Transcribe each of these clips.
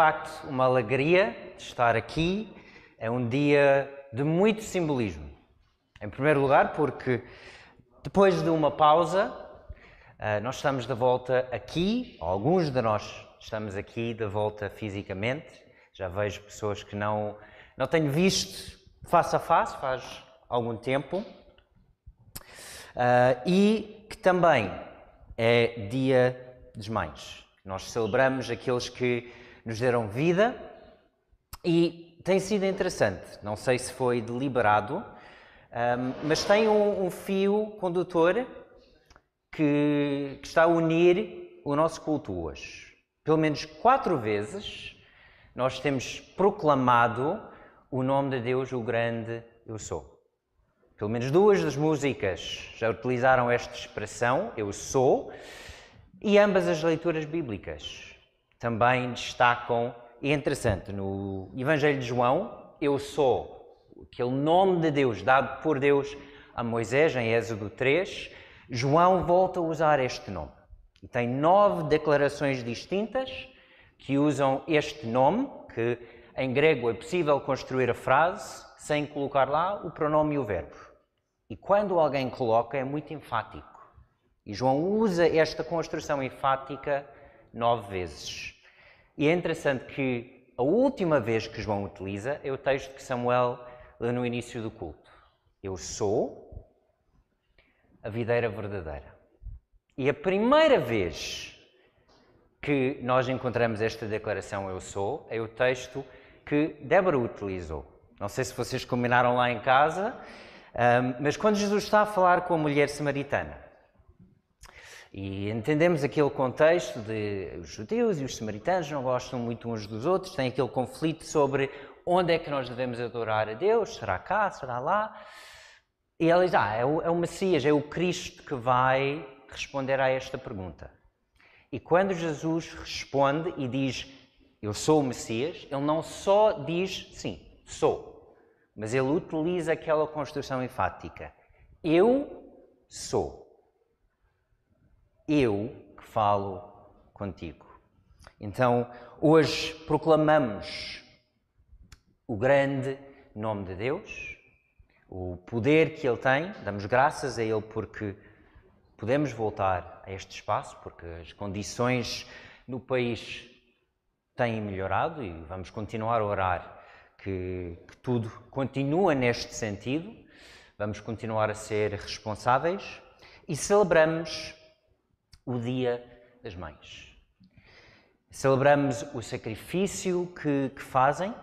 Facto uma alegria estar aqui. É um dia de muito simbolismo. Em primeiro lugar, porque depois de uma pausa, eh, nós estamos de volta aqui, alguns de nós estamos aqui de volta fisicamente. Já vejo pessoas que não, não tenho visto face a face faz algum tempo. Uh, e que também é Dia das Mães. Nós celebramos aqueles que nos deram vida e tem sido interessante. Não sei se foi deliberado, mas tem um, um fio condutor que, que, está a unir o nosso culto hoje. Pelo menos quatro vezes nós temos proclamado o nome de Deus, o grande eu sou. Pelo menos duas das músicas já utilizaram esta expressão, eu sou, e ambas as leituras bíblicas também destacam, e é interessante, no Evangelho de João, eu sou, aquele nome de Deus dado por Deus a Moisés, em Êxodo 3, João volta a usar este nome. E tem nove declarações distintas que usam este nome, que em grego é possível construir a frase sem colocar lá o pronome e o verbo. E quando alguém coloca, é muito enfático. E João usa esta construção enfática nove vezes. E é interessante que a última vez que João utiliza é o texto que Samuel lê no início do culto. Eu sou a videira verdadeira. E a primeira vez que nós encontramos esta declaração Eu sou é o texto que Débora utilizou. Não sei se vocês combinaram lá em casa, mas quando Jesus está a falar com a mulher samaritana, e entendemos aquele contexto de os judeus e os samaritanos não gostam muito uns dos outros, tem aquele conflito sobre onde é que nós devemos adorar a Deus, será cá, será lá. E ela diz: Ah, é o, é o Messias, é o Cristo que vai responder a esta pergunta. E quando Jesus responde e diz: Eu sou o Messias, ele não só diz sim, sou mas ele utiliza aquela construção enfática. Eu sou. Eu que falo contigo. Então, hoje proclamamos o grande nome de Deus, o poder que Ele tem, damos graças a Ele porque podemos voltar a este espaço, porque as condições no país têm melhorado e vamos continuar a orar que, que tudo continua neste sentido, vamos continuar a ser responsáveis e celebramos o Dia das Mães. Celebramos o sacrifício que, que, fazem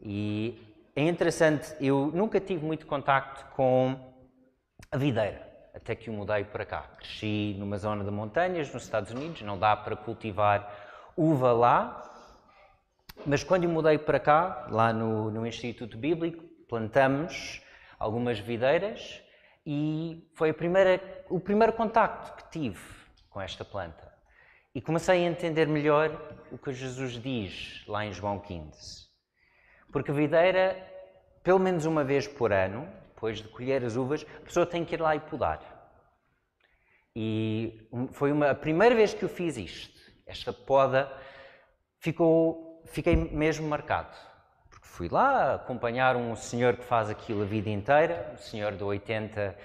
e é interessante, eu nunca tive muito contacto com a videira, até que o mudei para cá. Cresci numa zona de montanhas nos Estados Unidos, não dá para cultivar uva lá, mas quando eu mudei para cá, lá no, no Instituto Bíblico, plantamos algumas videiras e foi primeira, o primeiro contacto que tive com esta planta. E comecei a entender melhor o que Jesus diz lá em João 15. Porque a videira, pelo menos uma vez por ano, depois de colher as uvas, a pessoa tem que ir lá e podar. E foi uma, a primeira vez que eu fiz isto. Esta poda ficou fiquei mesmo marcado. Porque fui lá acompanhar um senhor que faz aquilo a vida inteira, um senhor de 80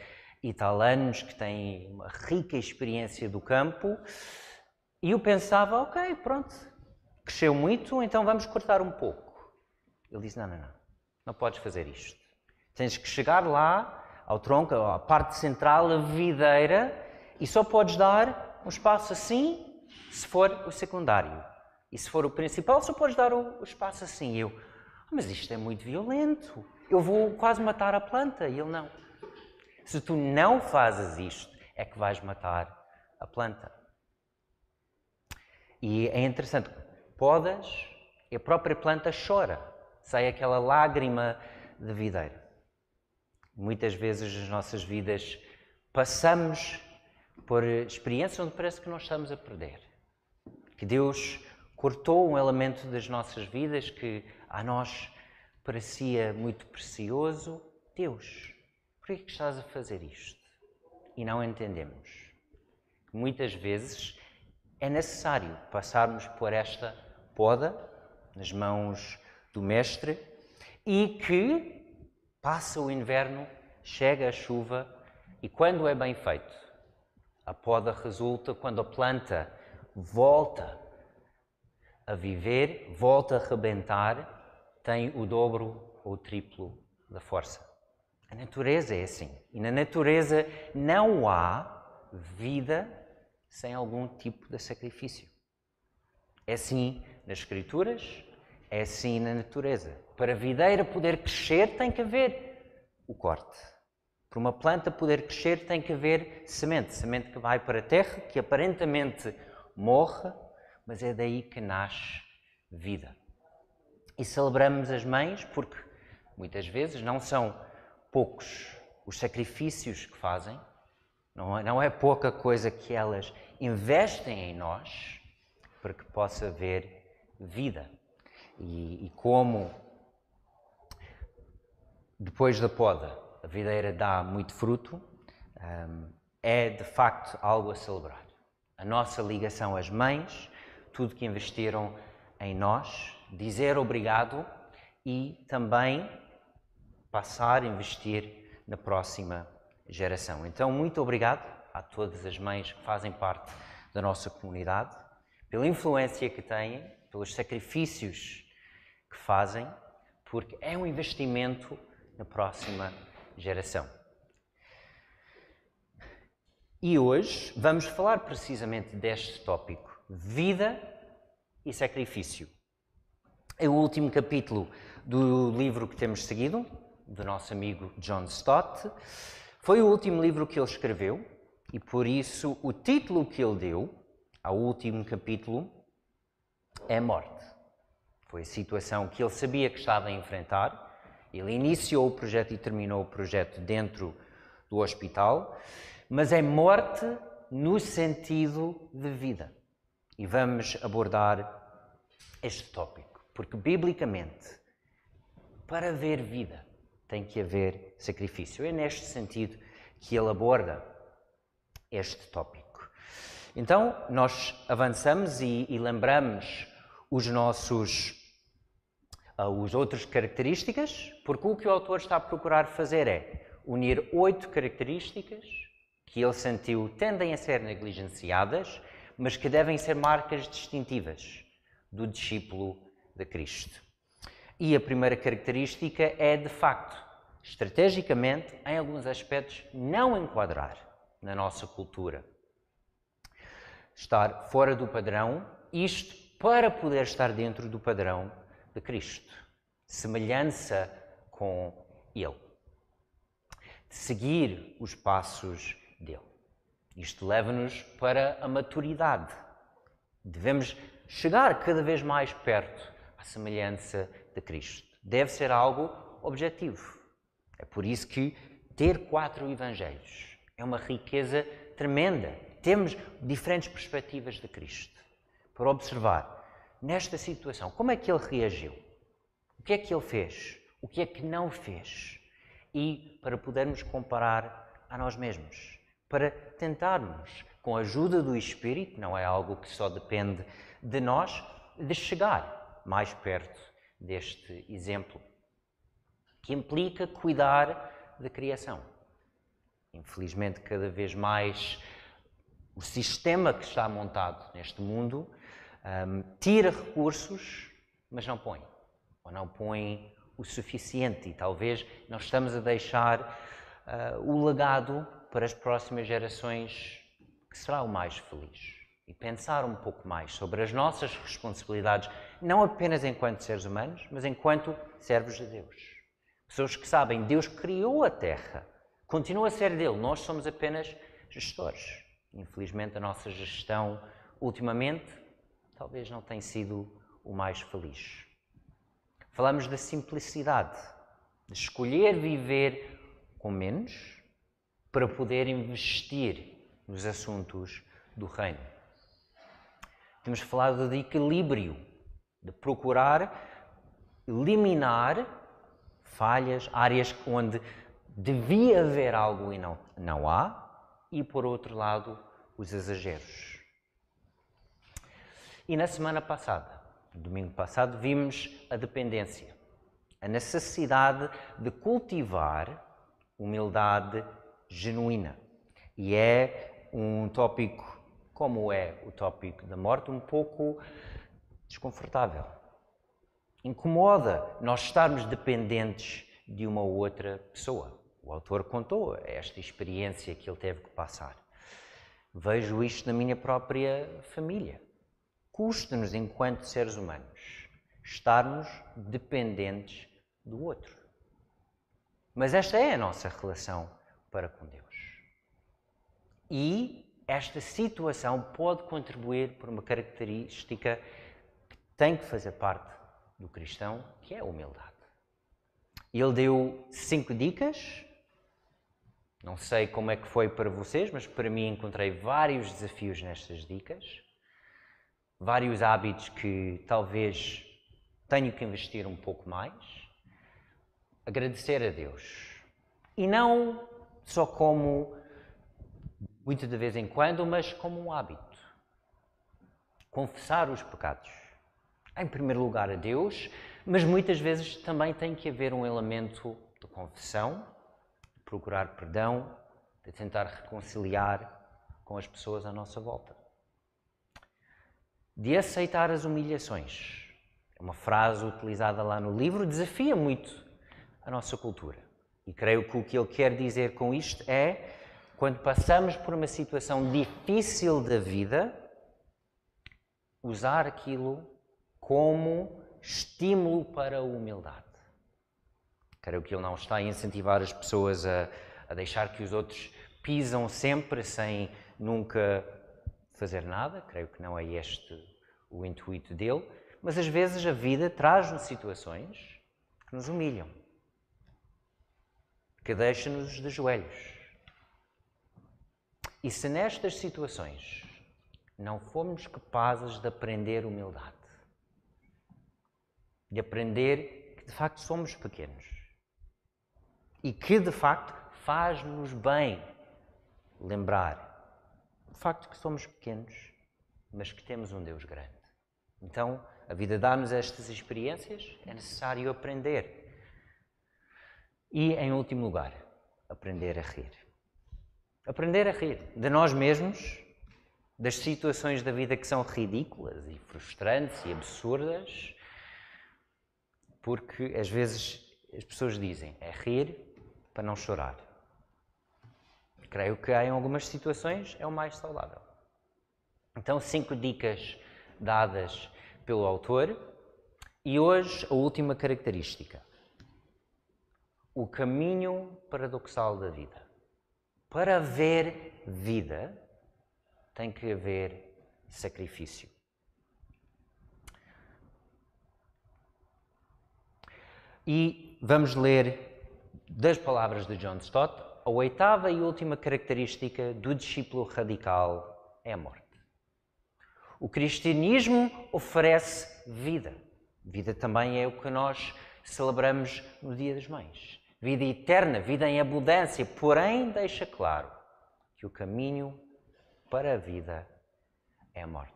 e tal anos, que tem uma rica experiência do campo, e eu pensava, ok, pronto, cresceu muito, então vamos cortar um pouco. Ele disse, não, não, não, não podes fazer isto. Tens que chegar lá, ao tronco, à parte central, a videira, e só podes dar um espaço assim, se for o secundário. E se for o principal, só podes dar o, o espaço assim. E eu, ah, mas isto é muito violento. Eu vou quase matar a planta. E ele, não. Se tu não fazes isto, é que vais matar a planta. E é interessante, podas e a própria planta chora. Sai aquela lágrima de videira. Muitas vezes nas nossas vidas passamos por experiências onde parece que nós estamos a perder. Que Deus cortou um elemento das nossas vidas que a nós parecia muito precioso. Deus, por que estás a fazer isto? E não entendemos. Muitas vezes é necessário passarmos por esta poda nas mãos do mestre e que passa o inverno, chega a chuva e quando é bem feito, a poda resulta quando a planta volta a viver, volta a rebentar, tem o dobro ou o triplo da força. A natureza é assim. E na natureza não há vida sem algum tipo de sacrifício. É assim nas Escrituras, é assim na natureza. Para a videira poder crescer, tem que haver o corte. Para uma planta poder crescer, tem que haver semente. Semente que vai para a terra, que aparentemente morre, mas é daí que nasce vida. E celebramos as mães porque muitas vezes não são poucos os sacrifícios que fazem, não é, não é pouca coisa que elas investem em nós para que possa haver vida. E, e como depois da poda a videira dá muito fruto, um, é de facto algo a celebrar. A nossa ligação às mães, tudo que investiram em nós, dizer obrigado e também passar a investir na próxima geração. Então, muito obrigado a todas as mães que fazem parte da nossa comunidade, pela influência que têm, pelos sacrifícios que fazem, porque é um investimento na próxima geração. E hoje vamos falar precisamente deste tópico: vida e sacrifício. É o último capítulo do livro que temos seguido, do nosso amigo John Stott. Foi o último livro que ele escreveu e por isso o título que ele deu ao último capítulo é Morte. Foi a situação que ele sabia que estava a enfrentar. Ele iniciou o projeto e terminou o projeto dentro do hospital, mas é morte no sentido de vida. E vamos abordar este tópico, porque biblicamente, para haver vida, tem que haver sacrifício. É neste sentido que ele aborda este tópico. Então, nós avançamos e, e lembramos os nossos uh, os outras características, porque o que o autor está a procurar fazer é unir oito características que ele sentiu tendem a ser negligenciadas, mas que devem ser marcas distintivas do discípulo de Cristo. E a primeira característica é, de facto, estrategicamente, em alguns aspectos, não enquadrar na nossa cultura. Estar fora do padrão, isto para poder estar dentro do padrão de Cristo. Semelhança com Ele. Seguir os passos dele. Isto leva-nos para a maturidade. Devemos chegar cada vez mais perto à semelhança de Cristo. Deve ser algo objetivo. É por isso que ter quatro evangelhos é uma riqueza tremenda. Temos diferentes perspectivas de Cristo para observar nesta situação como é que ele reagiu, o que é que ele fez, o que é que não fez e para podermos comparar a nós mesmos, para tentarmos, com a ajuda do Espírito, não é algo que só depende de nós, de chegar mais perto deste exemplo, que implica cuidar da criação. Infelizmente, cada vez mais o sistema que está montado neste mundo um, tira recursos, mas não põe, ou não põe o suficiente, e talvez nós estamos a deixar uh, o legado para as próximas gerações que será o mais feliz. E pensar um pouco mais sobre as nossas responsabilidades, não apenas enquanto seres humanos, mas enquanto servos de Deus. Pessoas que sabem, Deus criou a Terra, continua a ser dele, nós somos apenas gestores. Infelizmente, a nossa gestão, ultimamente, talvez não tenha sido o mais feliz. Falamos da simplicidade, de escolher viver com menos para poder investir nos assuntos do reino. Temos falado de equilíbrio, de procurar eliminar falhas, áreas onde devia haver algo e não, não há, e por outro lado, os exageros. E na semana passada domingo passado, vimos a dependência, a necessidade de cultivar humildade genuína. E é um tópico, como é o tópico da morte, um pouco desconfortável. Incomoda nós estarmos dependentes de uma outra pessoa. O autor contou esta experiência que ele teve que passar. Vejo isto na minha própria família. Custa-nos, enquanto seres humanos, estarmos dependentes do outro. Mas esta é a nossa relação para com Deus. E esta situação pode contribuir por uma característica tem que fazer parte do cristão, que é a humildade. Ele deu cinco dicas. Não sei como é que foi para vocês, mas para mim encontrei vários desafios nestas dicas, vários hábitos que talvez tenho que investir um pouco mais. Agradecer a Deus. E não só como muito de vez em quando, mas como um hábito. Confessar os pecados. Em primeiro lugar a Deus, mas muitas vezes também tem que haver um elemento de confissão, de procurar perdão, de tentar reconciliar com as pessoas à nossa volta. De aceitar as humilhações. É uma frase utilizada lá no livro, desafia muito a nossa cultura. E creio que o que ele quer dizer com isto é quando passamos por uma situação difícil da vida, usar aquilo como estímulo para a humildade. Creio que ele não está a incentivar as pessoas a, a deixar que os outros pisam sempre sem nunca fazer nada. Creio que não é este o intuito dele. Mas às vezes a vida traz-nos situações que nos humilham, que deixam-nos de joelhos. E se nestas situações não formos capazes de aprender humildade, de aprender que de facto somos pequenos e que de facto faz-nos bem lembrar o facto que somos pequenos, mas que temos um Deus grande. Então, a vida dá-nos estas experiências, é necessário aprender. E, em último lugar, aprender a rir. Aprender a rir de nós mesmos, das situações da vida que são ridículas e frustrantes e absurdas, porque às vezes as pessoas dizem é rir para não chorar. Creio que em algumas situações é o mais saudável. Então, cinco dicas dadas pelo autor. E hoje a última característica: o caminho paradoxal da vida. Para haver vida, tem que haver sacrifício. E vamos ler das palavras de John Stott, a oitava e última característica do discípulo radical é a morte. O cristianismo oferece vida. Vida também é o que nós celebramos no Dia das Mães vida eterna, vida em abundância, porém deixa claro que o caminho para a vida é a morte.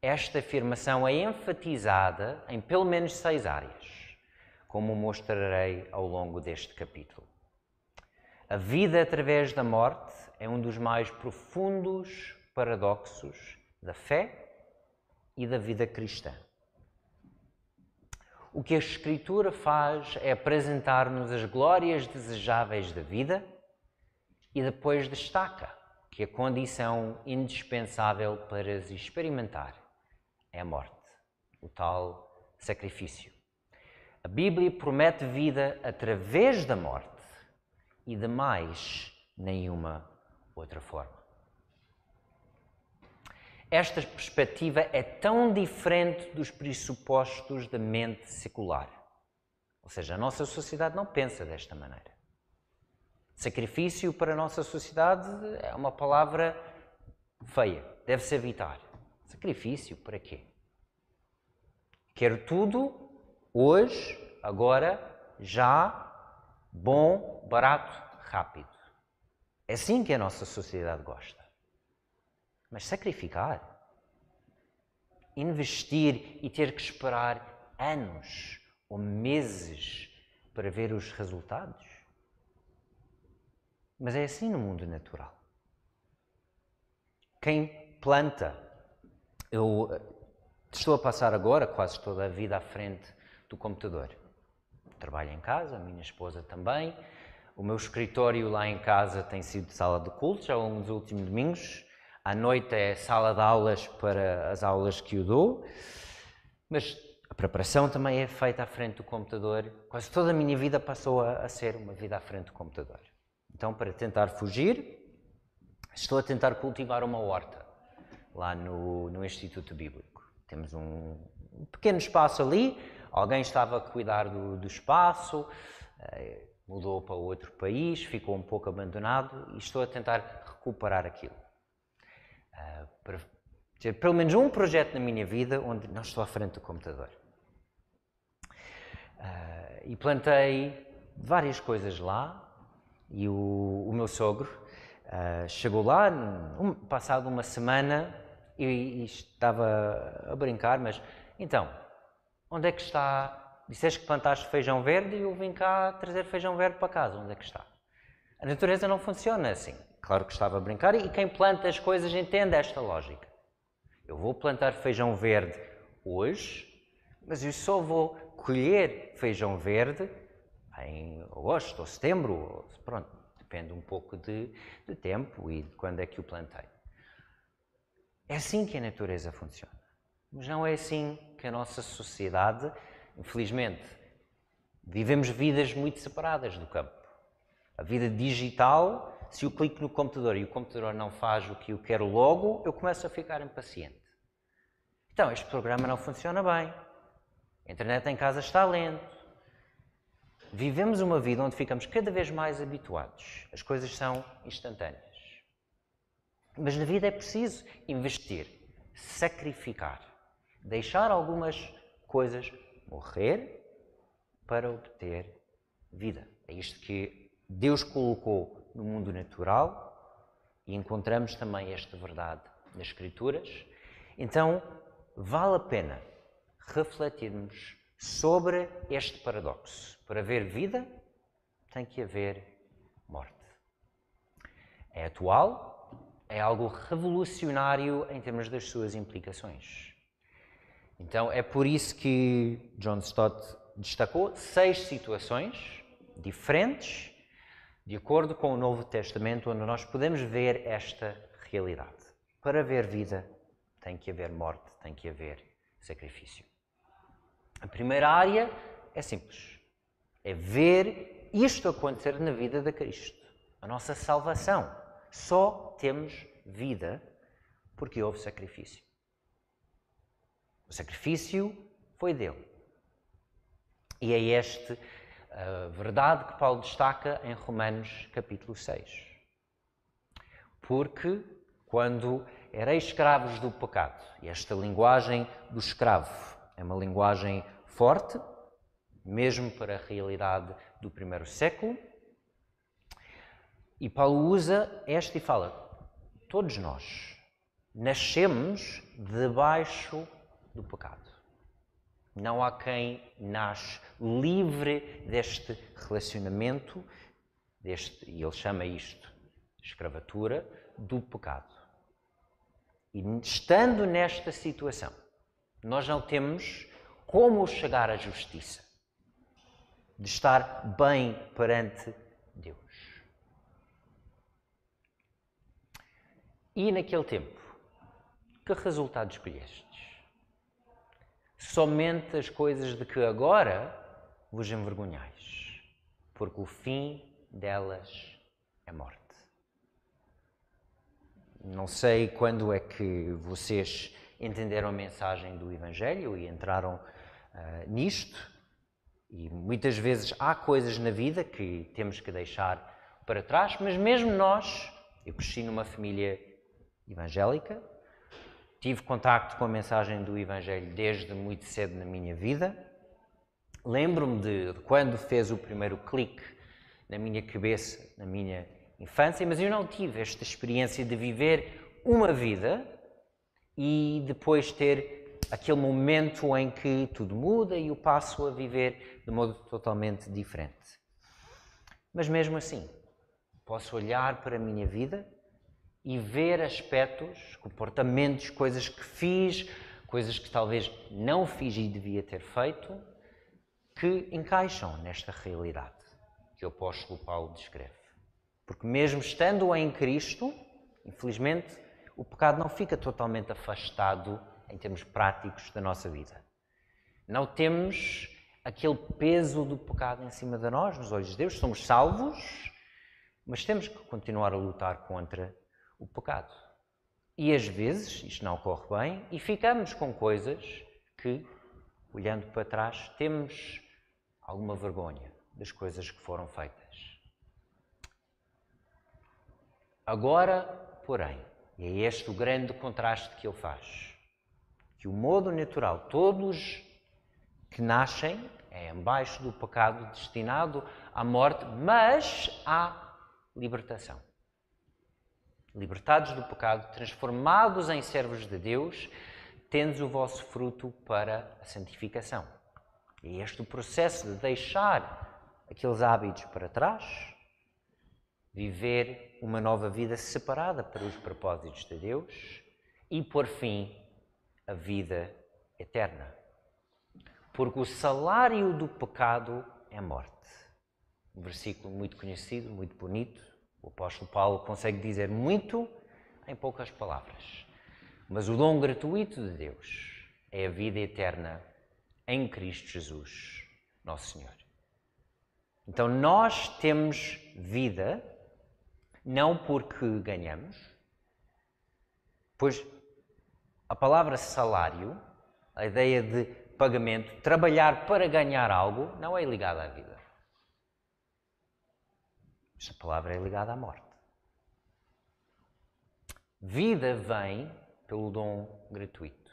Esta afirmação é enfatizada em pelo menos seis áreas, como mostrarei ao longo deste capítulo. A vida através da morte é um dos mais profundos paradoxos da fé e da vida cristã. O que a Escritura faz é apresentar-nos as glórias desejáveis da vida e depois destaca que a condição indispensável para as experimentar é a morte, o tal sacrifício. A Bíblia promete vida através da morte e de mais nenhuma outra forma. Esta perspectiva é tão diferente dos pressupostos da mente secular. Ou seja, a nossa sociedade não pensa desta maneira. Sacrifício para a nossa sociedade é uma palavra feia, deve-se evitar. Sacrifício para quê? Quero tudo hoje, agora, já, bom, barato, rápido. É assim que a nossa sociedade gosta. Mas sacrificar? investir e ter que esperar anos ou meses para ver os resultados? Mas é assim no mundo natural. Quem planta, eu eh, estou a passar agora quase toda a vida à frente do computador. Trabalho em casa, a minha esposa também. O meu escritório lá em casa tem sido sala de cultos ao longo dos últimos domingos. À noite é sala de aulas para as aulas que eu dou. Mas a preparação também é feita à frente do computador. Quase toda a minha vida passou a, a ser uma vida à frente do computador. Então, para tentar fugir, estou a tentar cultivar uma horta lá no, no Instituto Bíblico. Temos um, um pequeno espaço ali, alguém estava a cuidar do, do espaço, eh, mudou para outro país, ficou um pouco abandonado e estou a tentar recuperar aquilo. Uh, para ter pelo menos um projeto na minha vida onde não estou à frente do computador. Uh, e plantei várias coisas lá e o, o meu sogro uh, chegou lá, um, passado uma semana, e, e, estava a brincar, mas então, onde é que está? Disseste que plantaste feijão verde e eu vim cá trazer feijão verde para casa, onde é que está? A natureza não funciona assim. Claro que estava a brincar e quem planta as coisas entende esta lógica. Eu vou plantar feijão verde hoje, mas eu só vou colher feijão verde em agosto ou setembro, pronto, depende um pouco de, de tempo e de quando é que o plantei. É assim que a natureza funciona. Mas não é assim que a nossa sociedade, infelizmente, vivemos vidas muito separadas do campo. A vida digital, se eu clico no computador e o computador não faz o que eu quero logo, eu começo a ficar impaciente. Então, este programa não funciona bem. A internet em casa está lento. Vivemos uma vida onde ficamos cada vez mais habituados. As coisas são instantâneas. Mas na vida é preciso investir, sacrificar, deixar algumas coisas morrer para obter vida. É isto que Deus colocou no mundo natural e encontramos também esta verdade nas Escrituras. Então, vale a pena refletirmos sobre este paradoxo. Para haver vida, tem que haver morte. É atual, é algo revolucionário em termos das suas implicações. Então é por isso que John Stott destacou seis situações diferentes, de acordo com o Novo Testamento, onde nós podemos ver esta realidade. Para haver vida, tem que haver morte, tem que haver sacrifício. A primeira área é simples. É ver isto acontecer na vida de Cristo. A nossa salvação. Só temos vida porque houve sacrifício. O sacrifício foi dele. E é esta verdade que Paulo destaca em Romanos capítulo 6. Porque quando erais escravos do pecado, e esta linguagem do escravo é uma linguagem forte, mesmo para a realidade do primeiro século. E Paulo usa esta e fala: todos nós nascemos debaixo do pecado. Não há quem nasce livre deste relacionamento, deste, e ele chama isto escravatura, do pecado. E estando nesta situação, nós não temos como chegar à justiça, de estar bem perante Deus. E naquele tempo, que resultado escolhestes? Somente as coisas de que agora vos envergonhais, porque o fim delas é morte. Não sei quando é que vocês entenderam a mensagem do Evangelho e entraram uh, nisto. E muitas vezes há coisas na vida que temos que deixar para trás, mas mesmo nós, eu cresci numa família evangélica, tive contacto com a mensagem do Evangelho desde muito cedo na minha vida. Lembro-me de, de quando fez o primeiro clique na minha cabeça, na minha infância, mas eu não tive esta experiência de viver uma vida e depois ter aquele momento em que tudo muda e eu passo a viver de modo totalmente diferente. Mas mesmo assim, posso olhar para a minha vida e ver aspectos, comportamentos, coisas que fiz, coisas que talvez não fiz e devia ter feito, que encaixam nesta realidade que o apóstolo Paulo descreve. Porque mesmo estando em Cristo, infelizmente, o pecado não fica totalmente afastado em termos práticos da nossa vida. Não temos aquele peso do pecado em cima de nós, nos olhos de Deus, somos salvos, mas temos que continuar a lutar contra o pecado. E às vezes isto não ocorre bem e ficamos com coisas que, olhando para trás, temos alguma vergonha das coisas que foram feitas. Agora, porém, e é este o grande contraste que ele faz, que o modo natural, todos que nascem é embaixo do pecado destinado à morte, mas há libertação. Libertados do pecado, transformados em servos de Deus, tendes o vosso fruto para a santificação. E este o processo de deixar aqueles hábitos para trás, viver uma nova vida separada para os propósitos de Deus e, por fim, a vida eterna. Porque o salário do pecado é morte. Um versículo muito conhecido, muito bonito. O apóstolo Paulo consegue dizer muito em poucas palavras. Mas o dom gratuito de Deus é a vida eterna em Cristo Jesus, nosso Senhor. Então nós temos vida não porque ganhamos, pois a palavra salário, a ideia de pagamento, trabalhar para ganhar algo, não é ligada à vida. Esta palavra é ligada à morte. Vida vem pelo dom gratuito.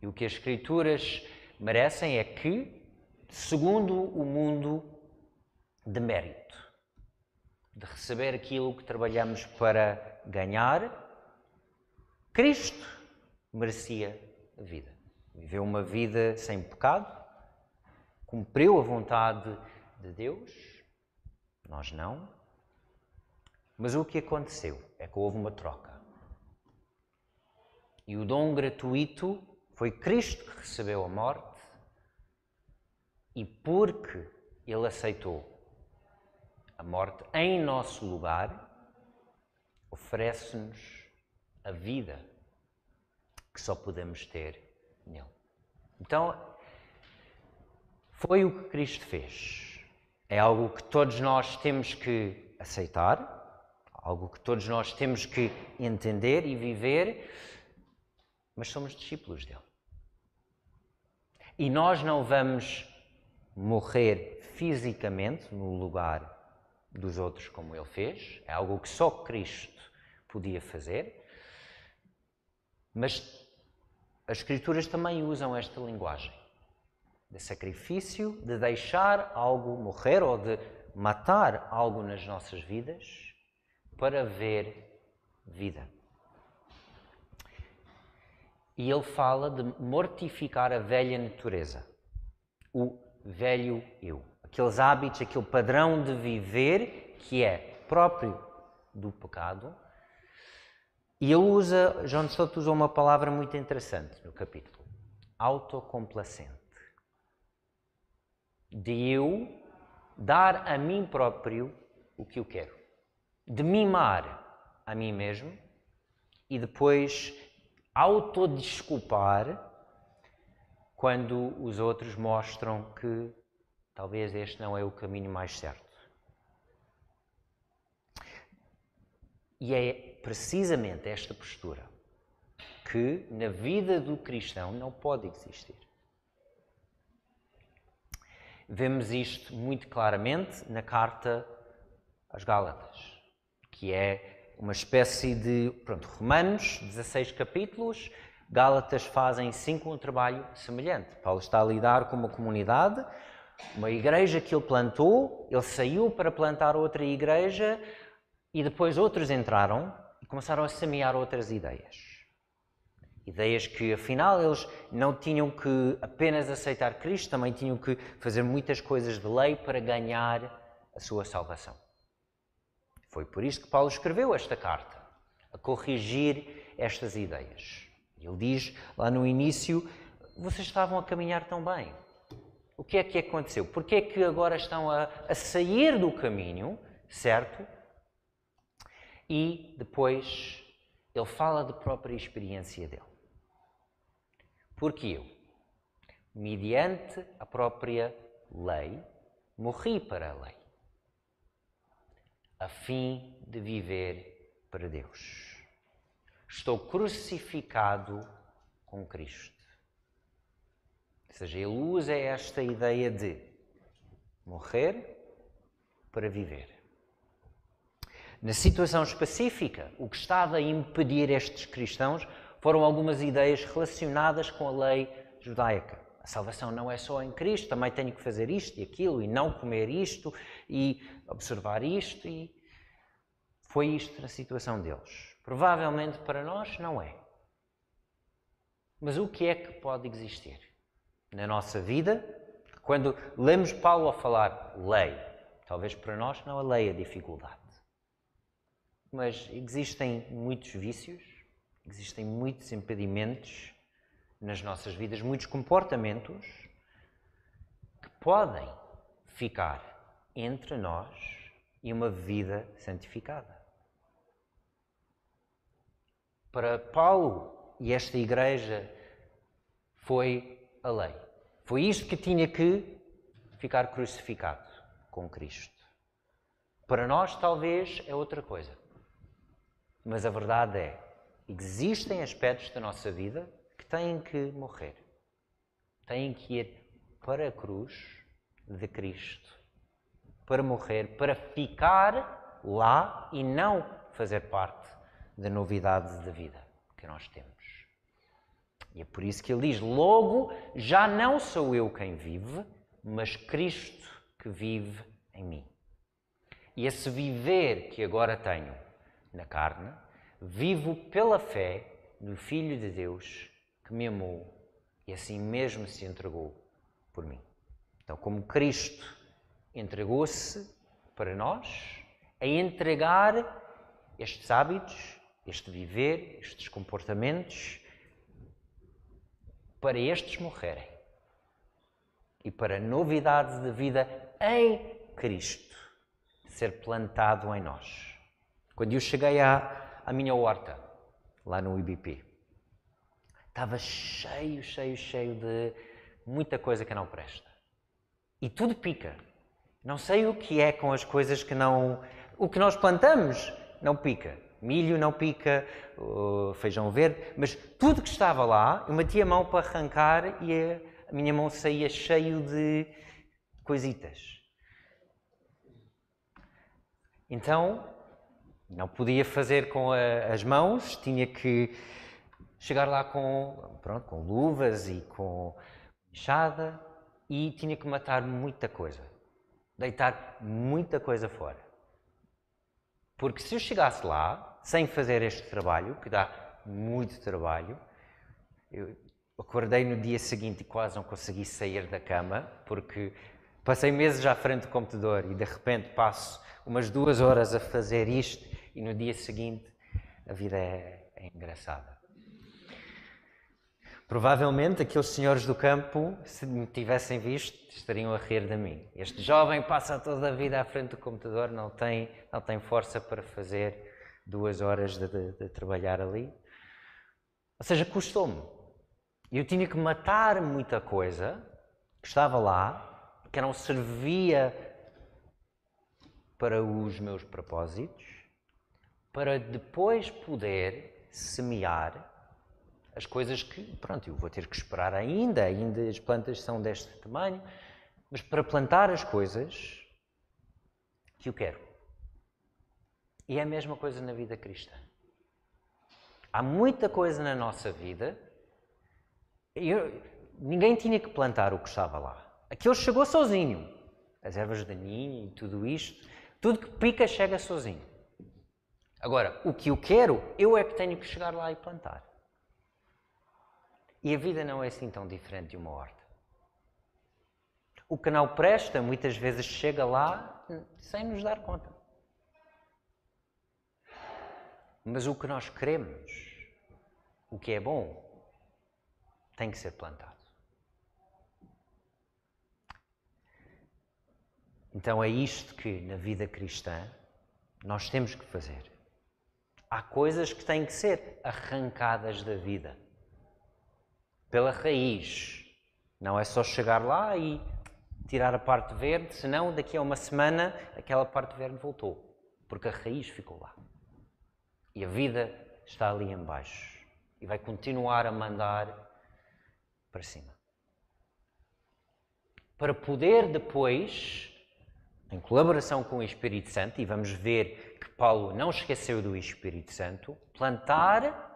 E o que as Escrituras merecem é que, segundo o mundo de mérito, de receber aquilo que trabalhamos para ganhar, Cristo merecia a vida. Viveu uma vida sem pecado, cumpriu a vontade de Deus, nós não. Mas o que aconteceu é que houve uma troca. E o dom gratuito foi Cristo que recebeu a morte e porque ele aceitou a morte em nosso lugar, oferece-nos a vida que só podemos ter nele. Então, foi o que Cristo fez. É algo que todos nós temos que aceitar, algo que todos nós temos que entender e viver, mas somos discípulos dele. E nós não vamos morrer fisicamente no lugar dos outros como ele fez, é algo que só Cristo podia fazer, mas as Escrituras também usam esta linguagem de sacrifício, de deixar algo morrer ou de matar algo nas nossas vidas para ver vida. E ele fala de mortificar a velha natureza, o velho eu. Aqueles hábitos, aquele padrão de viver que é próprio do pecado. E ele usa, João Stott usou uma palavra muito interessante no capítulo: autocomplacente. De eu dar a mim próprio o que eu quero. De mimar a mim mesmo e depois autodesculpar quando os outros mostram que talvez este não é o caminho mais certo. E é precisamente esta postura que na vida do cristão não pode existir. Vemos isto muito claramente na carta às Gálatas, que é uma espécie de. Pronto, Romanos, 16 capítulos, Gálatas fazem cinco um trabalho semelhante. Paulo está a lidar com uma comunidade, uma igreja que ele plantou, ele saiu para plantar outra igreja e depois outros entraram e começaram a semear outras ideias. Ideias que, afinal, eles não tinham que apenas aceitar Cristo, também tinham que fazer muitas coisas de lei para ganhar a sua salvação. Foi por isso que Paulo escreveu esta carta, a corrigir estas ideias. Ele diz lá no início: vocês estavam a caminhar tão bem. O que é que aconteceu? Porque é que agora estão a, a sair do caminho, certo? E depois ele fala da própria experiência dele. Porque eu, mediante a própria lei, morri para a lei, a fim de viver para Deus. Estou crucificado com Cristo. Ou seja, ele usa esta ideia de morrer para viver. Na situação específica, o que estava a impedir estes cristãos foram algumas ideias relacionadas com a lei judaica. A salvação não é só em Cristo, também tenho que fazer isto e aquilo, e não comer isto, e observar isto, e foi isto na situação deles. Provavelmente para nós não é. Mas o que é que pode existir na nossa vida quando lemos Paulo a falar lei? Talvez para nós não a lei é a dificuldade mas existem muitos vícios, existem muitos impedimentos nas nossas vidas, muitos comportamentos que podem ficar entre nós e uma vida santificada. Para Paulo e esta igreja foi a lei. Foi isto que tinha que ficar crucificado com Cristo. Para nós, talvez, é outra coisa. Mas a verdade é, existem aspectos da nossa vida que têm que morrer. Têm que ir para a cruz de Cristo. Para morrer, para ficar lá e não fazer parte da novidade da vida que nós temos. E é por isso que ele diz: Logo, já não sou eu quem vive, mas Cristo que vive em mim. E esse viver que agora tenho na carne, vivo pela fé no Filho de Deus que me amou e assim mesmo se entregou por mim. Então, como Cristo entregou-se para nós, a entregar estes hábitos, este viver, estes comportamentos, para estes morrerem e para a novidade de vida em Cristo ser plantado em nós. Quando eu cheguei à, à minha horta, lá no IBP, estava cheio, cheio, cheio de muita coisa que não presta. E tudo pica. Não sei o que é com as coisas que não. O que nós plantamos não pica. Milho não pica, feijão verde, mas tudo que estava lá, eu metia a mão para arrancar e a minha mão saía cheio de coisitas. Então, não podia fazer com a, as mãos, tinha que chegar lá com, pronto, com luvas e com enxada e tinha que matar muita coisa, deitar muita coisa fora. Porque se eu chegasse lá sem fazer este trabalho, que dá muito trabalho, eu acordei no dia seguinte e quase não consegui sair da cama, porque passei meses à frente do computador e de repente passo umas duas horas a fazer isto e no dia seguinte a vida é, é engraçada. Provavelmente aqueles senhores do campo, se me tivessem visto, estariam a rir de mim. Este jovem passa toda a vida à frente do computador, não tem, não tem força para fazer duas horas de, de, de trabalhar ali. Ou seja, custou-me. Eu tinha que matar muita coisa que estava lá, que não servia para os meus propósitos, para depois poder semear as coisas que, pronto, eu vou ter que esperar ainda, ainda as plantas são deste tamanho, mas para plantar as coisas que eu quero. E é a mesma coisa na vida cristã. Há muita coisa na nossa vida. Eu, ninguém tinha que plantar o que estava lá. Aquilo chegou sozinho. As ervas daninhas e tudo isto. Tudo que pica chega sozinho. Agora, o que eu quero, eu é que tenho que chegar lá e plantar. E a vida não é assim tão diferente de uma horta. O que não presta muitas vezes chega lá sem nos dar conta. Mas o que nós queremos, o que é bom, tem que ser plantado. Então é isto que na vida cristã nós temos que fazer. Há coisas que têm que ser arrancadas da vida pela raiz. Não é só chegar lá e tirar a parte verde, senão daqui a uma semana aquela parte verde voltou, porque a raiz ficou lá. E a vida está ali embaixo e vai continuar a mandar para cima. Para poder depois, em colaboração com o Espírito Santo, e vamos ver que Paulo não esqueceu do Espírito Santo, plantar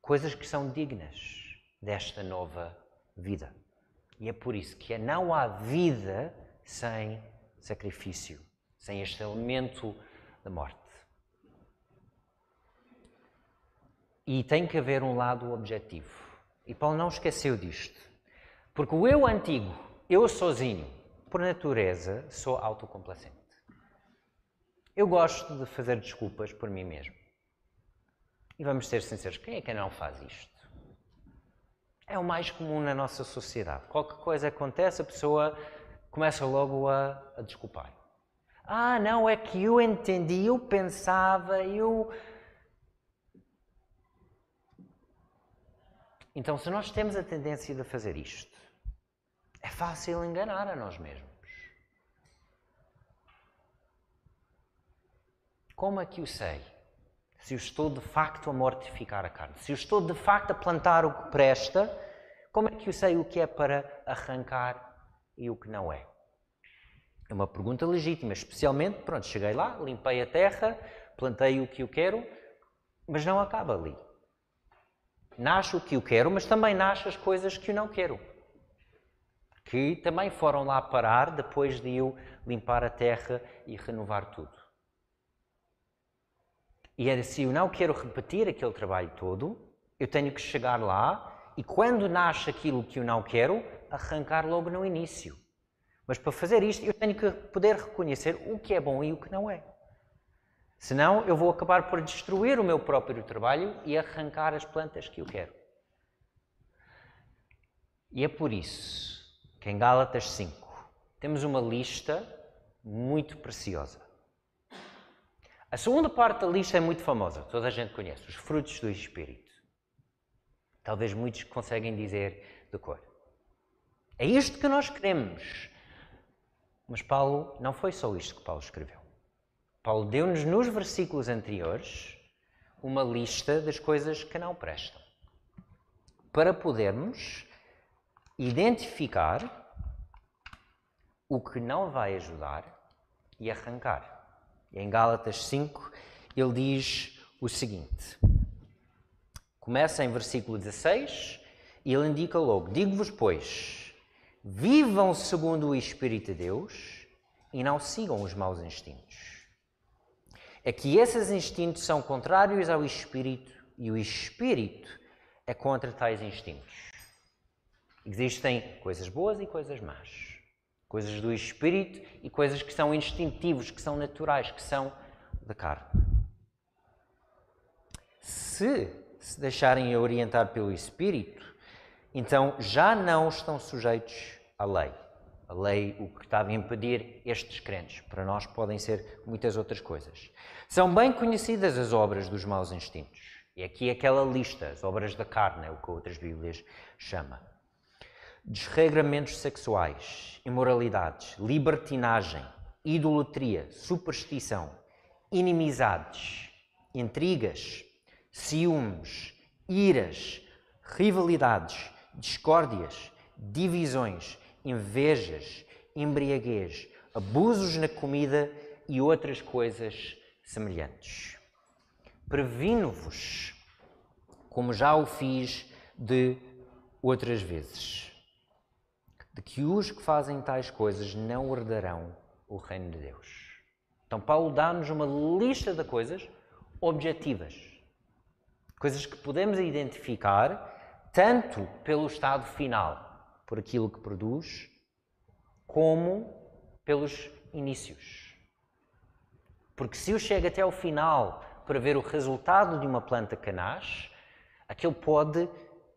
coisas que são dignas desta nova vida. E é por isso que não há vida sem sacrifício, sem este elemento da morte. E tem que haver um lado objetivo. E Paulo não esqueceu disto. Porque o eu antigo, eu sozinho, por natureza, sou autocomplacente. Eu gosto de fazer desculpas por mim mesmo. E vamos ser sinceros, quem é que não faz isto? É o mais comum na nossa sociedade. Qualquer coisa acontece, a pessoa começa logo a, a desculpar. Ah, não, é que eu entendi, eu pensava, eu. Então, se nós temos a tendência de fazer isto, é fácil enganar a nós mesmos. Como é que eu sei? se eu estou de facto a mortificar a carne, se eu estou de facto a plantar o que presta, como é que eu sei o que é para arrancar e o que não é? É uma pergunta legítima, especialmente, pronto, cheguei lá, limpei a terra, plantei o que eu quero, mas não acaba ali. Nasce o que eu quero, mas também nasce as coisas que eu não quero. Que também foram lá parar depois de eu limpar a terra e renovar tudo. E era se eu não quero repetir aquele trabalho todo, eu tenho que chegar lá e quando nasce aquilo que eu não quero, arrancar logo no início. Mas para fazer isto, eu tenho que poder reconhecer o que é bom e o que não é. Senão, eu vou acabar por destruir o meu próprio trabalho e arrancar as plantas que eu quero. E é por isso que em Gálatas 5 temos uma lista muito preciosa. A segunda parte da lista é muito famosa, toda a gente conhece, os frutos do Espírito. Talvez muitos conseguem dizer de cor. É isto que nós queremos. Mas Paulo, não foi só isto que Paulo escreveu. Paulo deu-nos nos versículos anteriores uma lista das coisas que não prestam. Para podermos identificar o que não vai ajudar e arrancar. Em Gálatas 5, ele diz o seguinte: começa em versículo 16 e ele indica logo: Digo-vos, pois, vivam segundo o Espírito de Deus e não sigam os maus instintos. É que esses instintos são contrários ao Espírito e o Espírito é contra tais instintos. Existem coisas boas e coisas más coisas do espírito e coisas que são instintivos, que são naturais, que são da carne. Se se deixarem orientar pelo espírito, então já não estão sujeitos à lei. A lei, o que estava a impedir estes crentes. Para nós podem ser muitas outras coisas. São bem conhecidas as obras dos maus instintos. E aqui aquela lista, as obras da carne, é o que outras Bíblias chama desregramentos sexuais, imoralidades, libertinagem, idolatria, superstição, inimizades, intrigas, ciúmes, iras, rivalidades, discórdias, divisões, invejas, embriaguez, abusos na comida e outras coisas semelhantes. Previno-vos, como já o fiz de outras vezes de que os que fazem tais coisas não herdarão o reino de Deus. Então, Paulo dá-nos uma lista de coisas objetivas, coisas que podemos identificar tanto pelo estado final, por aquilo que produz, como pelos inícios. Porque se eu chego até ao final para ver o resultado de uma planta que nasce, aquilo pode,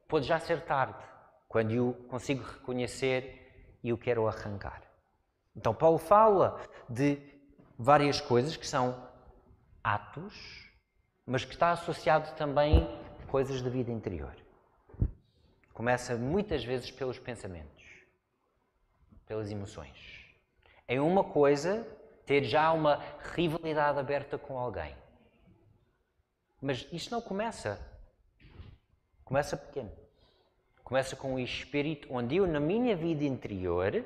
pode já ser tarde, quando eu consigo reconhecer e o quero arrancar. Então, Paulo fala de várias coisas que são atos, mas que está associado também a coisas da vida interior. Começa muitas vezes pelos pensamentos, pelas emoções. É uma coisa ter já uma rivalidade aberta com alguém. Mas isto não começa. Começa pequeno. Começa com o espírito onde eu, na minha vida interior,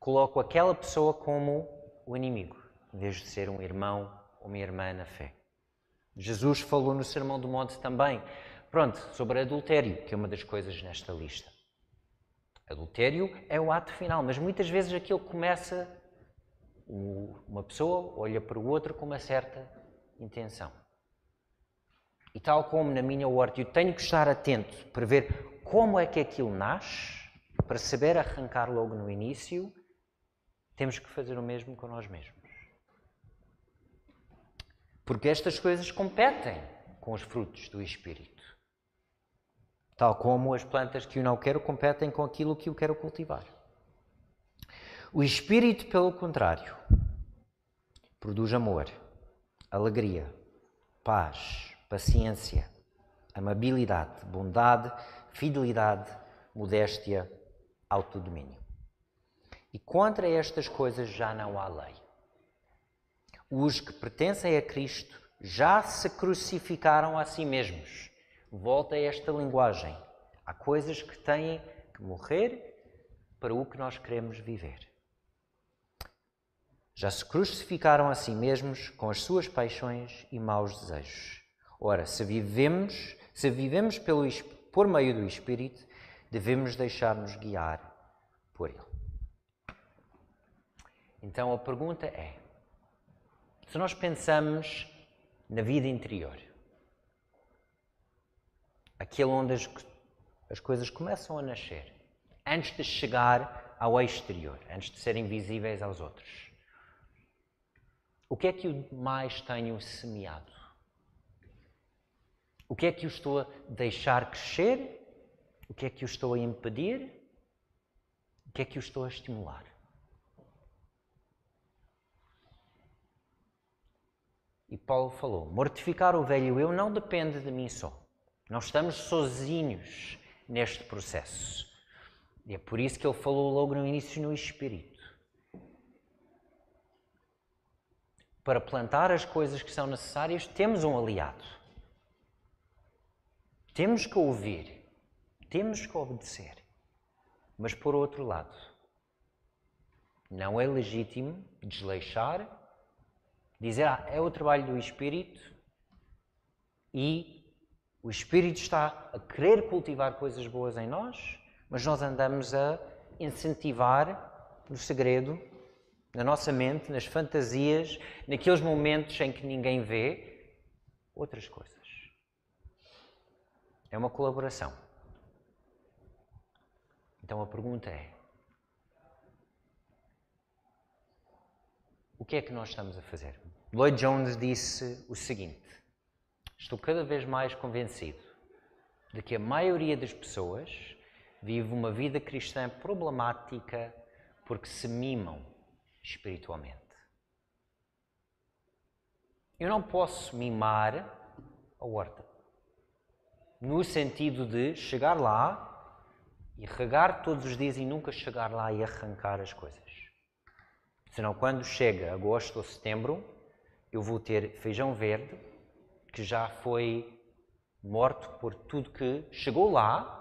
coloco aquela pessoa como o inimigo, em vez de ser um irmão ou uma irmã na fé. Jesus falou no Sermão do Monte também, pronto, sobre adultério, que é uma das coisas nesta lista. Adultério é o ato final, mas muitas vezes aquilo começa, uma pessoa olha para o outro com uma certa intenção. E tal como na minha horta, eu tenho que estar atento para ver como é que aquilo nasce, para saber arrancar logo no início, temos que fazer o mesmo com nós mesmos. Porque estas coisas competem com os frutos do Espírito. Tal como as plantas que eu não quero competem com aquilo que eu quero cultivar. O espírito, pelo contrário, produz amor, alegria, paz, paciência, amabilidade, bondade, fidelidade, modéstia, autodomínio. E contra estas coisas já não há lei. Os que pertencem a Cristo já se crucificaram a si mesmos volta a esta linguagem. Há coisas que têm que morrer para o que nós queremos viver. Já se crucificaram a si mesmos com as suas paixões e maus desejos. Ora, se vivemos, se vivemos pelo, por meio do Espírito, devemos deixar-nos guiar por Ele. Então a pergunta é: se nós pensamos na vida interior, aquele onde as, as coisas começam a nascer, antes de chegar ao exterior, antes de serem visíveis aos outros. O que é que eu mais tenho semeado? O que é que eu estou a deixar crescer? O que é que eu estou a impedir? O que é que eu estou a estimular? E Paulo falou: mortificar o velho eu não depende de mim só. Não estamos sozinhos neste processo. E é por isso que ele falou logo no início no Espírito. Para plantar as coisas que são necessárias, temos um aliado. Temos que ouvir, temos que obedecer. Mas por outro lado, não é legítimo desleixar, dizer, ah, é o trabalho do Espírito e o Espírito está a querer cultivar coisas boas em nós, mas nós andamos a incentivar no segredo, na nossa mente, nas fantasias, naqueles momentos em que ninguém vê, outras coisas. É uma colaboração. Então a pergunta é: o que é que nós estamos a fazer? Lloyd Jones disse o seguinte: Estou cada vez mais convencido de que a maioria das pessoas vive uma vida cristã problemática porque se mimam espiritualmente. Eu não posso mimar a horta no sentido de chegar lá e regar todos os dias e nunca chegar lá e arrancar as coisas. Senão, quando chega agosto ou setembro, eu vou ter feijão verde, que já foi morto por tudo que chegou lá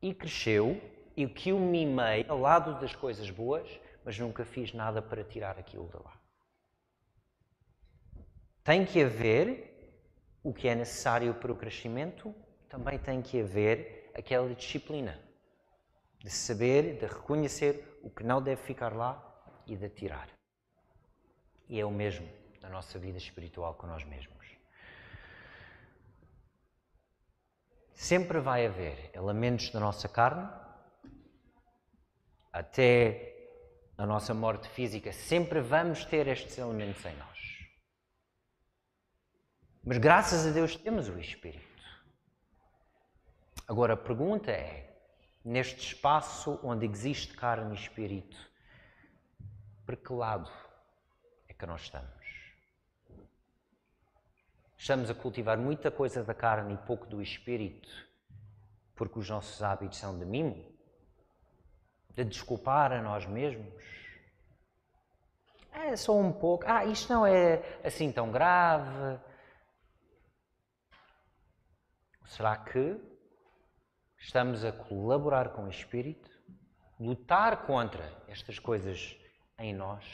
e cresceu e que eu mimei ao lado das coisas boas, mas nunca fiz nada para tirar aquilo de lá. Tem que haver o que é necessário para o crescimento, também tem que haver aquela disciplina de saber, de reconhecer o que não deve ficar lá e de tirar. E é o mesmo na nossa vida espiritual com nós mesmos. sempre vai haver elementos da nossa carne, até a nossa morte física, sempre vamos ter estes elementos em nós. Mas graças a Deus temos o Espírito. Agora a pergunta é: neste espaço onde existe carne e espírito, para que lado é que nós estamos? Estamos a cultivar muita coisa da carne e pouco do espírito, porque os nossos hábitos são de mimo? De desculpar a nós mesmos? É só um pouco. Ah, isto não é assim tão grave. Será que estamos a colaborar com o Espírito, lutar contra estas coisas em nós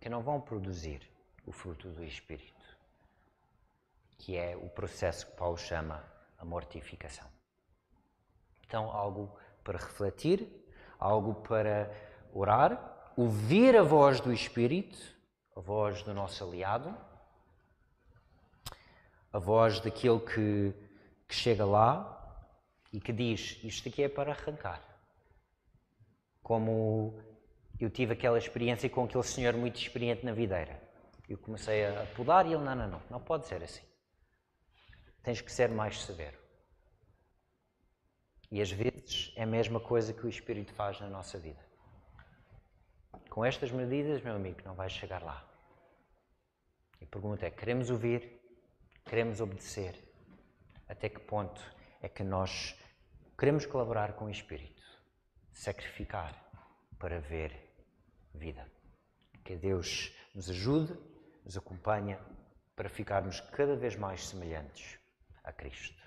que não vão produzir o fruto do Espírito, que é o processo que Paulo chama a mortificação. Então, algo para refletir, algo para orar, ouvir a voz do Espírito, a voz do nosso aliado, a voz daquele que que chega lá e que diz: Isto aqui é para arrancar. Como eu tive aquela experiência com aquele senhor muito experiente na videira. Eu comecei a podar e ele: Não, não, não, não pode ser assim. Tens que ser mais severo. E às vezes é a mesma coisa que o Espírito faz na nossa vida. Com estas medidas, meu amigo, não vais chegar lá. E a pergunta é: queremos ouvir? Queremos obedecer? até que ponto é que nós queremos colaborar com o Espírito, sacrificar para ver vida. Que Deus nos ajude, nos acompanhe para ficarmos cada vez mais semelhantes a Cristo.